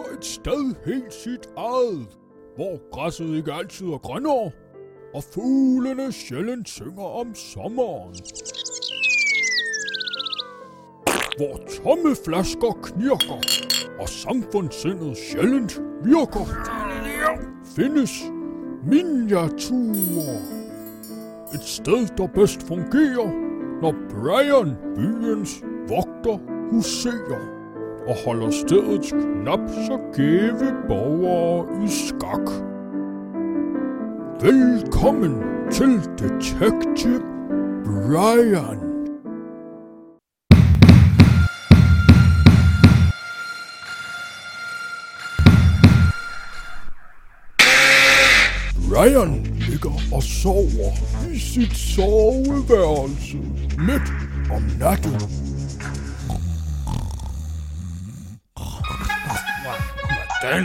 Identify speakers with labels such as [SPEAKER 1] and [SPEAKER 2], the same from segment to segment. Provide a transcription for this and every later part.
[SPEAKER 1] på et sted helt sit eget, hvor græsset ikke altid er grønnere, og fuglene sjældent synger om sommeren. Hvor tomme flasker knirker, og samfundssindet sjældent virker, findes miniaturer. Et sted, der bedst fungerer, når Brian, byens vogter, huserer og holder stedets knap så gæve borgere i skak. Velkommen til Detective Brian. Brian ligger og sover i sit soveværelse midt om natten.
[SPEAKER 2] Den.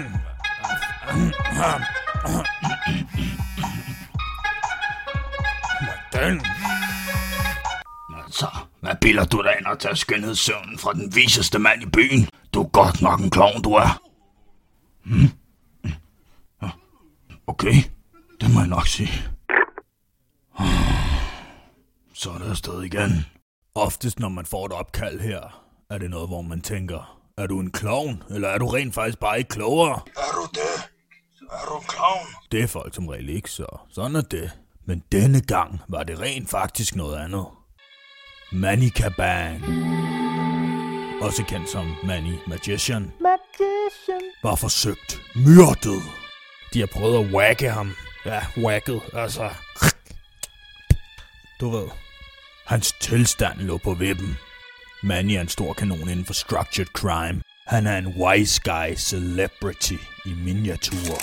[SPEAKER 2] Den. Så, hvad bilder du dig ind at tage skønhedssøvnen fra den viseste mand i byen? Du er godt nok en klovn, du er. Hmm? Okay, det må jeg nok sige. Så er det afsted igen. Oftest, når man får et opkald her, er det noget, hvor man tænker, er du en klovn, eller er du rent faktisk bare ikke klogere?
[SPEAKER 3] Er du det? Er du en clown?
[SPEAKER 2] Det er folk som regel ikke, så sådan er det. Men denne gang var det rent faktisk noget andet. Manny Caban, også kendt som Manny Magician,
[SPEAKER 4] Magician.
[SPEAKER 2] var forsøgt myrdet. De har prøvet at wacke ham. Ja, whacket, altså. Du ved. Hans tilstand lå på vippen. Manny er en stor kanon inden for structured crime. Han er en wise guy celebrity i miniatur.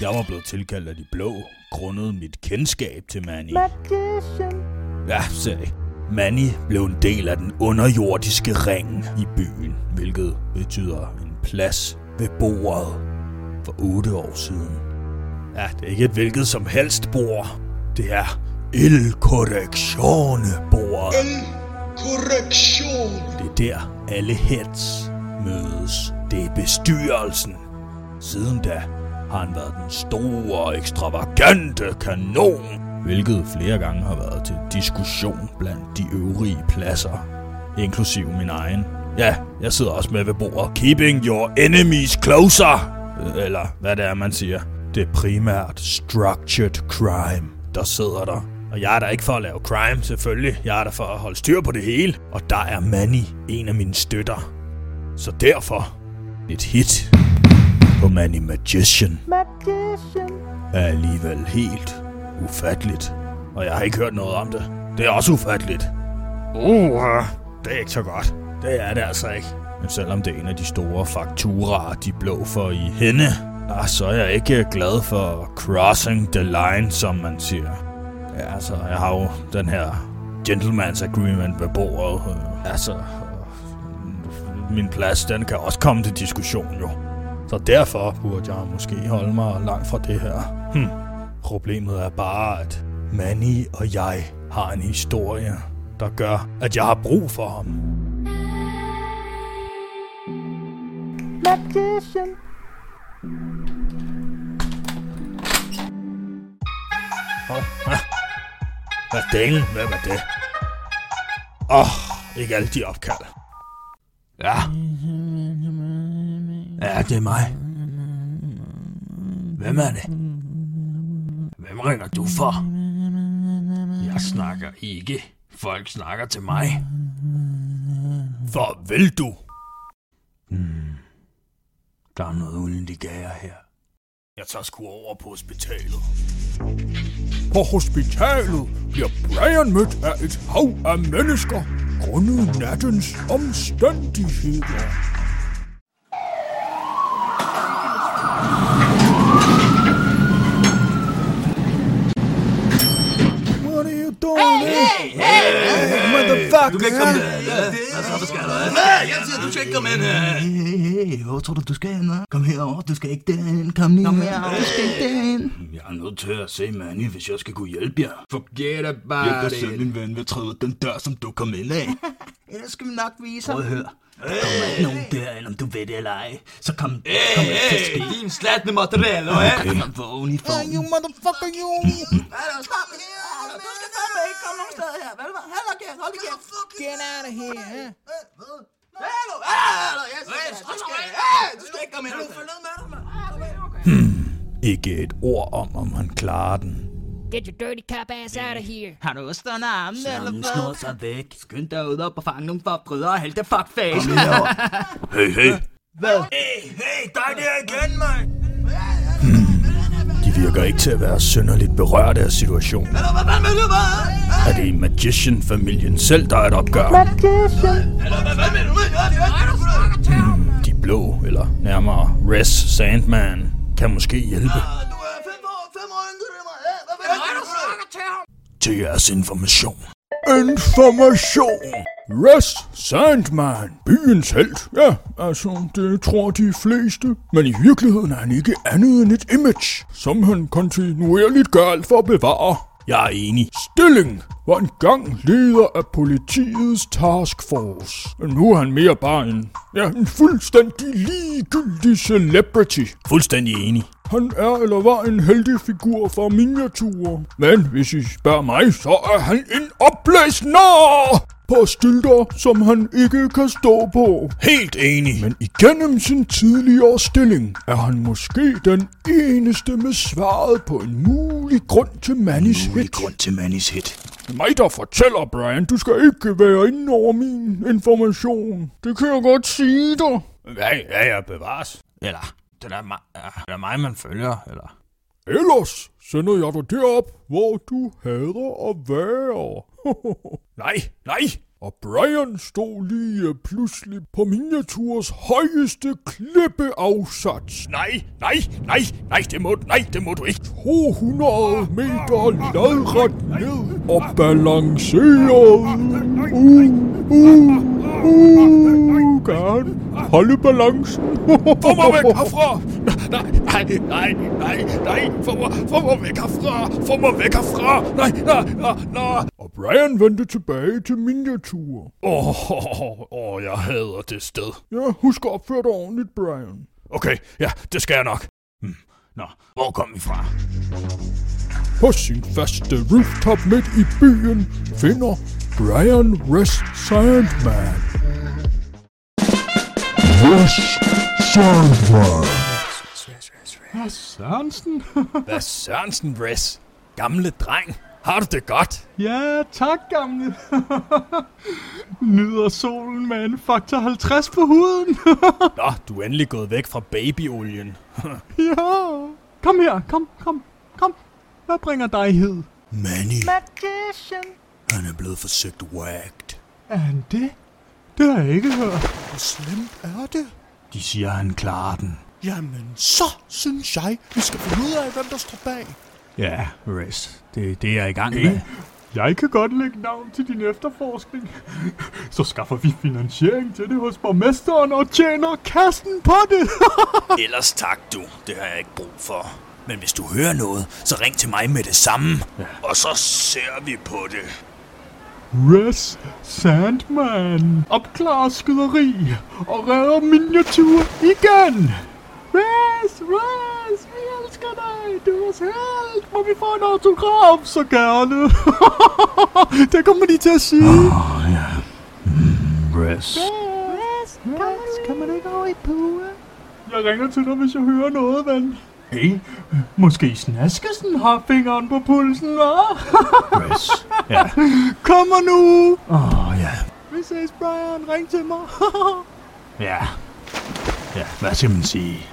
[SPEAKER 2] Jeg var blevet tilkaldt af de blå, grundet mit kendskab til Manny.
[SPEAKER 4] Magician.
[SPEAKER 2] Ja, sag. Manny blev en del af den underjordiske ring i byen, hvilket betyder en plads ved bordet for otte år siden. Ja, det er ikke et hvilket som helst bord. Det er Il Correctione bordet.
[SPEAKER 3] Korrektion.
[SPEAKER 2] Det er der alle heads mødes. Det er bestyrelsen. Siden da har han været den store, ekstravagante kanon, hvilket flere gange har været til diskussion blandt de øvrige pladser, inklusiv min egen. Ja, jeg sidder også med ved bordet. Keeping your enemies closer! Eller hvad det er, man siger. Det er primært structured crime, der sidder der. Og jeg er der ikke for at lave crime, selvfølgelig. Jeg er der for at holde styr på det hele. Og der er Manny en af mine støtter. Så derfor et hit på Manny Magician
[SPEAKER 4] Magician.
[SPEAKER 2] er alligevel helt ufatteligt. Og jeg har ikke hørt noget om det. Det er også ufatteligt. Uh, det er ikke så godt. Det er det altså ikke. Men selvom det er en af de store fakturaer, de blå for i hende, ah, så er jeg ikke glad for crossing the line, som man siger. Ja, altså, jeg har jo den her gentleman's agreement ved bordet. Altså, min plads, den kan også komme til diskussion jo. Så derfor burde jeg måske holde mig langt fra det her. Hm. Problemet er bare, at Manny og jeg har en historie, der gør, at jeg har brug for ham.
[SPEAKER 4] Magician.
[SPEAKER 2] Hvad delen? Hvad var det? Åh, oh, ikke alle de opkald. Ja. Ja, det er mig. Hvem er det? Hvem ringer du for? Jeg snakker ikke. Folk snakker til mig. Hvor vil du? Hmm. Der er noget uldent de gager her. Jeg tager sgu over på hospitalet.
[SPEAKER 1] På hospitalet bliver Brian mødt af et hav af mennesker, grundet nattens omstændigheder. What are you doing? Hey, hey, hey, motherfucker!
[SPEAKER 5] Du kan ikke komme med. Hvad så, hvad skal du? Hvad? Jeg siger, du skal ikke komme ind. Hey, hey, hvor tror du, du skal hen? hva'? Kom herover, du skal ikke derhen. Kom lige Kom her, du skal ikke derhen.
[SPEAKER 2] Jeg er nødt til at se Manny, hvis jeg skal kunne hjælpe jer.
[SPEAKER 5] Forget about
[SPEAKER 2] Jeg kan se min ven ved træde den dør, som du kom ind af.
[SPEAKER 5] Ellers skal vi nok vise
[SPEAKER 2] Prøv at høre.
[SPEAKER 5] Der kommer ikke nogen derinde, om du ved det eller ej. Så kom, kom ikke til at ske.
[SPEAKER 6] din slatne materiale, hva'?
[SPEAKER 5] Okay. Vågen i formen.
[SPEAKER 2] You motherfucker, you!
[SPEAKER 5] Stop her! Du skal fandme ikke komme nogen steder her, vel? Da kæft, hold kæft.
[SPEAKER 2] Get out of here, huh?
[SPEAKER 5] Hallo, hallo, jeg skal, hey, du skal ikke komme her. Du følger med dig, mand.
[SPEAKER 2] Ikke et ord om, om han klarer den.
[SPEAKER 7] Get your dirty cop ass out of here.
[SPEAKER 5] Har du også stående armene, eller hvad? snor sig væk. Skynd dig ud op og fange nogle forbrydere og hælde det fuckface. Kom her.
[SPEAKER 2] Hey, hey.
[SPEAKER 5] Hvad?
[SPEAKER 6] Hey, hey, dig der igen, mand!
[SPEAKER 2] De virker ikke til at være synderligt berørte af situationen. Er det Magician-familien selv, der er et opgør?
[SPEAKER 4] Magician.
[SPEAKER 5] Hvad?
[SPEAKER 2] De blå, eller nærmere Res Sandman, kan måske hjælpe
[SPEAKER 5] Du er fem år, fem år yngre end mig. Hvad vil du snakker til ham?
[SPEAKER 2] Til jeres information.
[SPEAKER 1] Information! Russ Sandman, byens held. Ja, altså, det tror de fleste. Men i virkeligheden er han ikke andet end et image, som han kontinuerligt gør alt for at bevare.
[SPEAKER 2] Jeg er enig.
[SPEAKER 1] Stilling var engang leder af politiets taskforce. Men nu er han mere bare en, ja, en fuldstændig ligegyldig celebrity.
[SPEAKER 2] Fuldstændig enig.
[SPEAKER 1] Han er eller var en heldig figur fra miniaturer. Men hvis I spørger mig, så er han en oplæsner på stylter, som han ikke kan stå på.
[SPEAKER 2] Helt enig.
[SPEAKER 1] Men igennem sin tidligere stilling er han måske den eneste med svaret på en mulig grund til Mannis hit.
[SPEAKER 2] grund til Mannis hit.
[SPEAKER 1] Det er mig, der fortæller, Brian. Du skal ikke være inde over min information. Det kan jeg godt sige dig.
[SPEAKER 2] Ja, ja, ja, bevares. Eller, det er, mig, det er mig, man følger, eller...
[SPEAKER 1] Ellers sender jeg dig derop, hvor du hader at være.
[SPEAKER 2] Nej, nej.
[SPEAKER 1] Og Brian stod lige pludselig på miniaturs højeste klippeafsats.
[SPEAKER 2] Nej, nej, nej, nej, det må, nej, det må du ikke.
[SPEAKER 1] 200 meter lodret ned og balanceret. Uh, uh, uh, han holde balancen?
[SPEAKER 2] Få mig væk herfra! Nej, nej, nej, nej, nej, få mig, få mig væk herfra! Få mig væk herfra! Nej, nej, nej, nej!
[SPEAKER 1] Og Brian vendte tilbage til miniatur.
[SPEAKER 2] Åh, oh, oh, jeg hader det sted.
[SPEAKER 1] Ja, husk at opføre dig ordentligt, Brian.
[SPEAKER 2] Okay, ja, det skal jeg nok. Hmm. Nå, hvor kom vi fra?
[SPEAKER 1] På sin faste rooftop midt i byen finder Brian Rest Sandman.
[SPEAKER 8] Sørensen?
[SPEAKER 2] Hvad Sørensen, Res? Gamle dreng, har du det godt?
[SPEAKER 8] Ja, tak gamle. Nyder solen med en faktor 50 på huden.
[SPEAKER 2] Nå, du er endelig gået væk fra babyolien.
[SPEAKER 8] ja. Kom her, kom, kom, kom. Hvad bringer dig hed?
[SPEAKER 2] Manny,
[SPEAKER 4] Magician.
[SPEAKER 2] Han er blevet forsøgt whacked.
[SPEAKER 8] Er han det? Det har jeg ikke hørt.
[SPEAKER 1] Hvor slemt er det?
[SPEAKER 2] De siger, han klarer den.
[SPEAKER 1] Jamen, så synes jeg, vi skal finde ud af, hvem der står bag.
[SPEAKER 2] Ja, Res, det er det, jeg er i gang med.
[SPEAKER 8] Jeg kan godt lægge navn til din efterforskning. Så skaffer vi finansiering til det hos borgmesteren og tjener kassen på det.
[SPEAKER 2] Ellers tak, du. Det har jeg ikke brug for. Men hvis du hører noget, så ring til mig med det samme. Ja. Og så ser vi på det.
[SPEAKER 8] Res Sandman opklarer skyderi og redder miniatur igen. Res, Res, vi elsker dig. Du er vores held. Må vi få en autograf så gerne? det kommer de til at sige.
[SPEAKER 2] Oh, ja. Mm, Res.
[SPEAKER 4] Res, kan man ikke over i pue?
[SPEAKER 8] Jeg ringer til dig, hvis jeg hører noget, ven. Hey, måske Snaskesen har fingeren på pulsen, hva'?
[SPEAKER 2] Res. Ja.
[SPEAKER 8] Kommer nu!
[SPEAKER 2] Åh, oh, ja.
[SPEAKER 8] Vi ses, Brian. Ring til mig.
[SPEAKER 2] Ja. Ja, hvad skal man sige?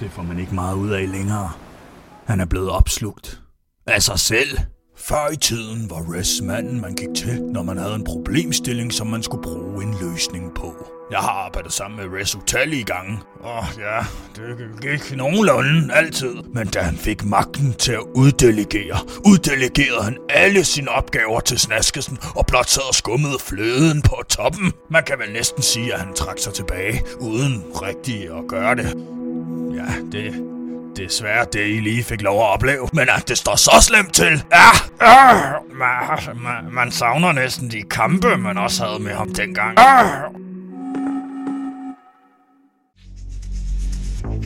[SPEAKER 2] Det får man ikke meget ud af længere. Han er blevet opslugt. Af sig selv. Før i tiden var Res manden, man gik til, når man havde en problemstilling, som man skulle bruge en løsning på. Jeg har arbejdet sammen med Res utallige gange. Og ja, det gik nogenlunde altid. Men da han fik magten til at uddelegere, uddelegerede han alle sine opgaver til Snaskesen og blot sad og skummede fløden på toppen. Man kan vel næsten sige, at han trak sig tilbage, uden rigtig at gøre det. Ja, det, Desværre det, I lige fik lov at opleve. Men at det står så slemt til. Ja, man, man, man savner næsten de kampe, man også havde med ham dengang. Øh.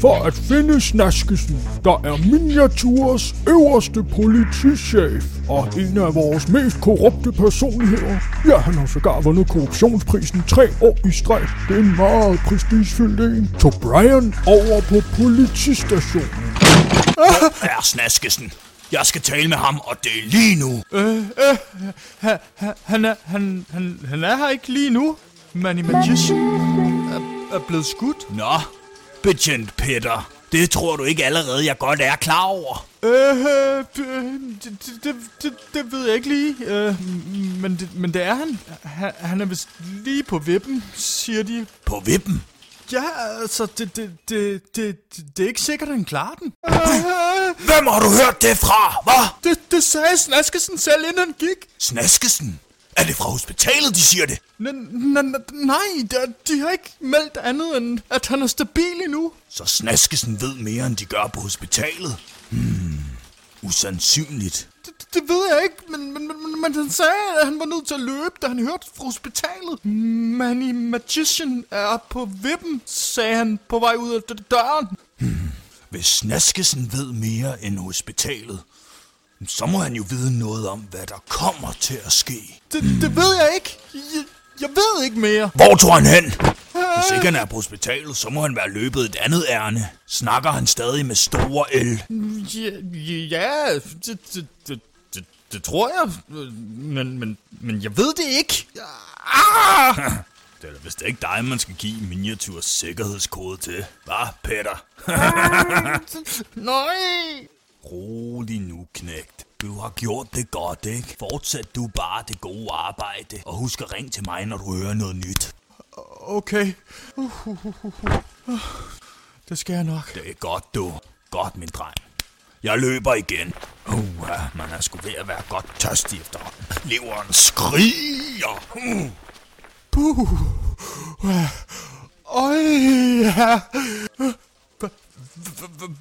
[SPEAKER 1] For at finde Snaskesen, der er Miniaturs øverste politichef og en af vores mest korrupte personligheder. Ja, han har sågar vundet korruptionsprisen tre år i streg. Det er en meget prestigefyldt en. Tog Brian over på politistationen.
[SPEAKER 2] Er Snaskesen. Jeg skal tale med ham, og det er lige nu.
[SPEAKER 8] Øh, øh, ha, ha, han, er, han, han, han er her ikke lige nu. Manny Magician er, er blevet skudt.
[SPEAKER 2] Nå, betjent Peter. Det tror du ikke allerede, jeg godt er klar over.
[SPEAKER 8] Øh, det, det, det, det, ved jeg ikke lige. Øh, men, det, men det er han. han. Han er vist lige på vippen, siger de.
[SPEAKER 2] På vippen.
[SPEAKER 8] Ja, altså, det, det, det, det, det, er ikke sikkert, at han klarer den.
[SPEAKER 2] Hvem har du hørt det fra, hva?
[SPEAKER 8] det, det sagde Snaskesen selv, inden han gik.
[SPEAKER 2] Snaskesen? Er det fra hospitalet, de siger det?
[SPEAKER 8] Nej, de, har ikke meldt andet end, at han er stabil endnu.
[SPEAKER 2] Så Snaskesen ved mere, end de gør på hospitalet? Hmm, usandsynligt.
[SPEAKER 8] Det, det ved jeg ikke, men, men, men, men han sagde, at han var nødt til at løbe, da han hørte fra hospitalet. Manny Magician er på vippen, sagde han på vej ud af døren.
[SPEAKER 2] Hvis Snaskesen ved mere end hospitalet, så må han jo vide noget om, hvad der kommer til at ske.
[SPEAKER 8] Det, det ved jeg ikke. Jeg, jeg ved ikke mere.
[SPEAKER 2] Hvor tror han hen? Hvis ikke han er på hospitalet, så må han være løbet et andet ærne. Snakker han stadig med store L?
[SPEAKER 8] Ja, ja det, det, det, det, det tror jeg. Men, men, men jeg ved det ikke. Ah!
[SPEAKER 2] Det er da vist ikke dig, man skal give miniaturs sikkerhedskode til. Hvad, Peter?
[SPEAKER 8] Nej.
[SPEAKER 2] Rolig nu, knægt. Du har gjort det godt, ikke? Fortsæt du bare det gode arbejde. Og husk at ringe til mig, når du hører noget nyt.
[SPEAKER 8] Okay. Uh, uh, uh, uh, uh. Det skal jeg nok.
[SPEAKER 2] Det er godt, du. Godt, min dreng. Jeg løber igen. Uh, man er sgu ved at være godt tørstig efterhånden. Leveren skriger. Uh.
[SPEAKER 8] Puh. Øj, ja. Hva- hva- hva-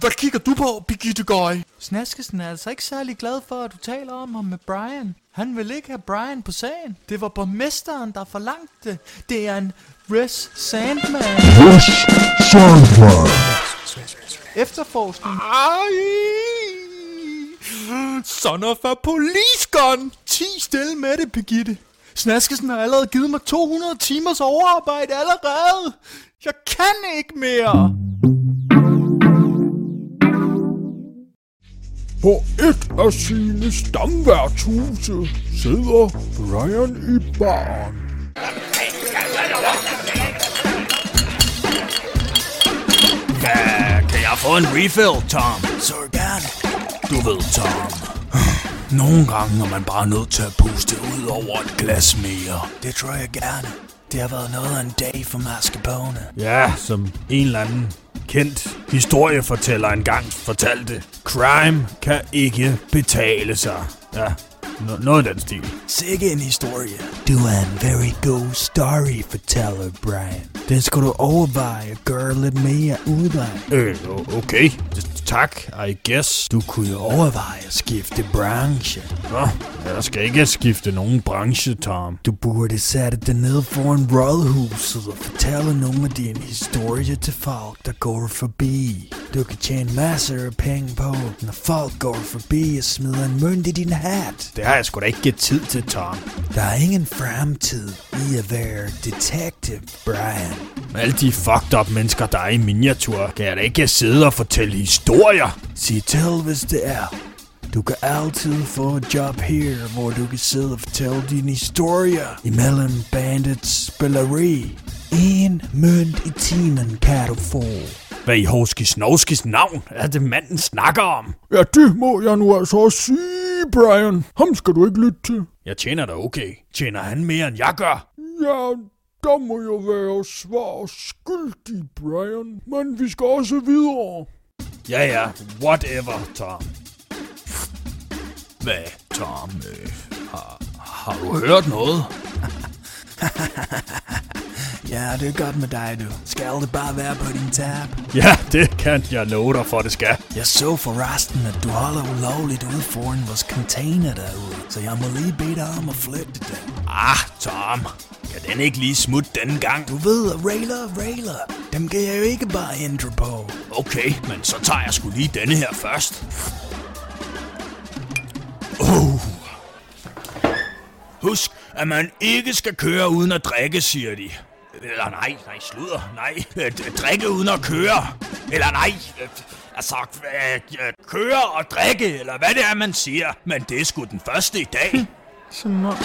[SPEAKER 8] Hvad kigger du på, Birgitte Gøj? Snaskesen er altså ikke særlig glad for, at du taler om ham med Brian. Han vil ikke have Brian på sagen. Det var borgmesteren, der forlangte det. Det er en Res Sandman. Efterforskning. Ej! Son of a police gun! Ti stille med det, Birgitte. Snaskesen har allerede givet mig 200 timers overarbejde allerede. Jeg kan ikke mere.
[SPEAKER 1] På et af sine stamværtshuse sidder Brian i baren.
[SPEAKER 2] Ja, kan jeg få en refill, Tom? Så gerne. Du ved, Tom. Nogle gange er man bare nødt til at puste ud over et glas mere.
[SPEAKER 5] Det tror jeg gerne. Det har været noget af en dag for mascarpone.
[SPEAKER 2] Ja, som en eller anden kendt historiefortæller engang fortalte. Crime kan ikke betale sig. Ja, no- noget i den stil.
[SPEAKER 5] Sikke en historie. Du er en very god story fortæller, Brian. Den skal du overveje at gøre lidt mere ud af.
[SPEAKER 2] Øh, okay. Tak, I guess.
[SPEAKER 5] Du kunne jo overveje at skifte branche.
[SPEAKER 2] Nå, jeg skal ikke skifte nogen branche, Tom.
[SPEAKER 5] Du burde sætte dig ned foran rådhuset og fortælle nogle af dine historier til folk, der går forbi. Du kan tjene masser af penge på, når folk går forbi og smider en mønt i din hat.
[SPEAKER 2] Det har jeg sgu da ikke givet tid til, Tom.
[SPEAKER 5] Der er ingen fremtid i at være detective, Brian.
[SPEAKER 2] Med alle de fucked up mennesker, der er i miniatur, kan jeg da ikke sidde og fortælle historier.
[SPEAKER 5] Sig til, hvis det er. Du kan altid få et job her, hvor du kan sidde og fortælle dine historier imellem bandets spilleri. En mønt i timen kan du få.
[SPEAKER 2] Hvad i Horskis navn er det manden snakker om?
[SPEAKER 1] Ja, det må jeg nu altså også sige, Brian. Ham skal du ikke lytte til.
[SPEAKER 2] Jeg tjener da okay. Tjener han mere, end jeg gør?
[SPEAKER 1] Ja, der må jeg være svar skyldig, Brian. Men vi skal også videre.
[SPEAKER 2] Ja, ja. Whatever, Tom. Hvad, Tom? Øh, har, har du hørt noget?
[SPEAKER 5] Ja, det er godt med dig, du. Skal det bare være på din tab?
[SPEAKER 2] Ja, det kan jeg love dig for, det skal.
[SPEAKER 5] Jeg så forresten, at du holder ulovligt ude foran vores container derude, så jeg må lige bede dig om at flytte det.
[SPEAKER 2] Ah, Tom. Kan den ikke lige smutte denne gang?
[SPEAKER 5] Du ved, at Railer og Railer, dem kan jeg jo ikke bare ændre på.
[SPEAKER 2] Okay, men så tager jeg sgu lige denne her først. Oh. Husk, at man ikke skal køre uden at drikke, siger de. Eller nej, nej, sludder, nej. Drikke uden at køre. Eller nej, øh, altså, øh, øh, køre og drikke, eller hvad det er, man siger. Men det er sgu den første i dag.
[SPEAKER 9] Sådan noget.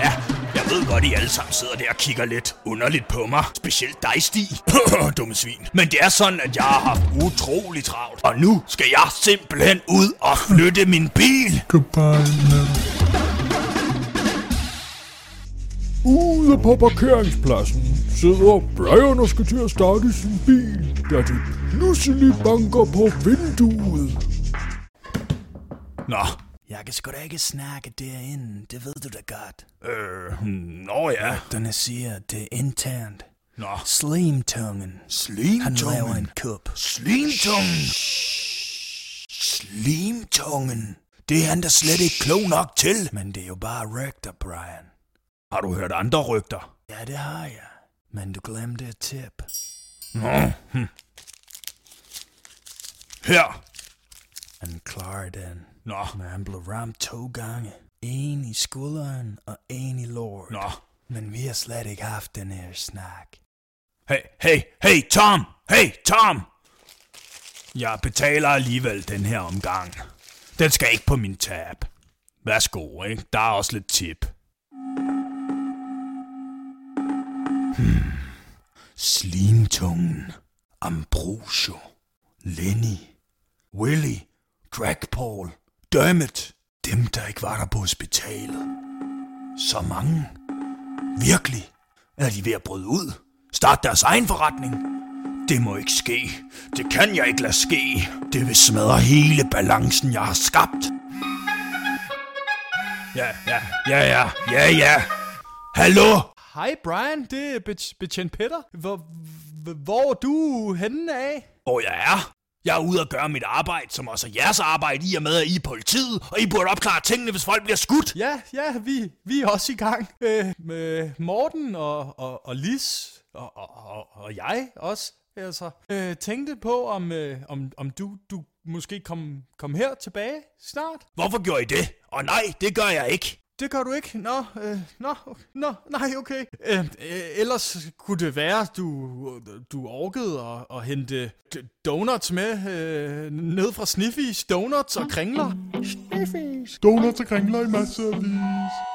[SPEAKER 2] Ja, jeg ved godt, I alle sammen sidder der og kigger lidt underligt på mig. Specielt dig, Stig. Dumme svin. Men det er sådan, at jeg har haft utrolig travlt. Og nu skal jeg simpelthen ud og flytte min bil.
[SPEAKER 9] Goodbye, Ned.
[SPEAKER 1] Ude på parkeringspladsen sidder Brian og skal til at starte sin bil, da det pludselig banker på vinduet.
[SPEAKER 2] Nå,
[SPEAKER 5] Jeg kan sgu da ikke snakke derinde, det ved du da godt.
[SPEAKER 2] øh, nå ja.
[SPEAKER 5] Den siger, det er internt.
[SPEAKER 2] Nå,
[SPEAKER 5] Slimtungen. Han laver
[SPEAKER 2] slimtungen.
[SPEAKER 5] en kup.
[SPEAKER 2] Slimtungen.
[SPEAKER 5] Slimtungen. Det er han da slet ikke klog nok til. Men det er jo bare rygter, Brian.
[SPEAKER 2] Har du hørt andre rygter?
[SPEAKER 5] Ja, det har jeg. Men du glemte et tip.
[SPEAKER 2] Nå, hm. Her.
[SPEAKER 5] Han klarer den.
[SPEAKER 2] Nå,
[SPEAKER 5] Men han blev ramt to gange. En i skulderen og en i låret.
[SPEAKER 2] nå.
[SPEAKER 5] Men vi har slet ikke haft den her snak.
[SPEAKER 2] Hey, hey, hey, Tom! Hey, Tom! Jeg betaler alligevel den her omgang. Den skal ikke på min tab. Værsgo, ikke? Der er også lidt tip. Hmm. Slimtungen. Ambrosio. Lenny. Willy. Dragpaul. Dermot. Dem, der ikke var der på hospitalet. Så mange. Virkelig. Er de ved at bryde ud? Start deres egen forretning? Det må ikke ske. Det kan jeg ikke lade ske. Det vil smadre hele balancen, jeg har skabt. Ja, ja, ja, ja, ja, ja. Hallo?
[SPEAKER 8] Hej Brian, det er bet- betjent Peter. Hvor, hvor er du henne af?
[SPEAKER 2] Hvor jeg er? Jeg er ude og gøre mit arbejde, som også er jeres arbejde, i og med, at I er politiet, og I burde opklare tingene, hvis folk bliver skudt.
[SPEAKER 8] Ja, ja, vi, vi er også i gang. Øh, med Morten og, og, og Lis og, og, og, og jeg også. Altså, øh, tænkte på, om, øh, om, om du, du måske kom, kom her tilbage snart.
[SPEAKER 2] Hvorfor gjorde I det? Og nej, det gør jeg ikke.
[SPEAKER 8] Det gør du ikke? Nå, øh, nå, nå, nej, okay. Øh, øh, ellers kunne det være, du, du orkede at, at hente donuts med øh, ned fra Sniffy's Donuts og kringler.
[SPEAKER 9] Donuts og kringler i masservis.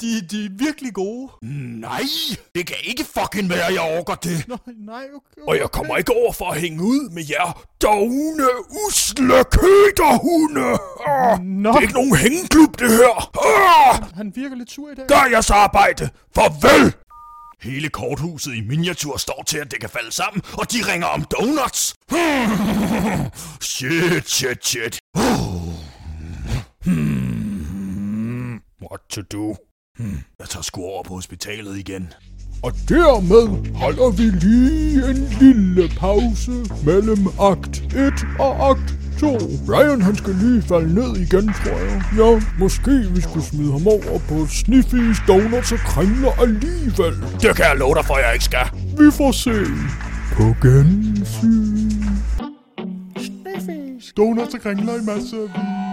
[SPEAKER 8] De, de er virkelig gode.
[SPEAKER 2] Nej, det kan ikke fucking være, jeg orker det.
[SPEAKER 8] Nå, nej, okay.
[SPEAKER 2] Og jeg kommer ikke over for at hænge ud med jer dogne, usle køderhunde. Ah,
[SPEAKER 8] Nå.
[SPEAKER 2] det er ikke nogen hængeklub, det her. Ah,
[SPEAKER 8] Han virker lidt sur i dag.
[SPEAKER 2] gør jeres arbejde. Farvel. Hele korthuset i miniatur står til, at det kan falde sammen, og de ringer om donuts. shit, shit, shit. Hmm. What to do? Hmm. Jeg tager sgu over på hospitalet igen.
[SPEAKER 1] Og dermed holder vi lige en lille pause mellem akt 1 og akt 2. Brian han skal lige falde ned igen, tror jeg. Ja, måske vi skulle smide ham over på Sniffy's Donuts og Kringler alligevel.
[SPEAKER 2] Det kan jeg love dig for, jeg ikke skal.
[SPEAKER 1] Vi får se. På gensyn.
[SPEAKER 9] Donuts og kringler i masservis.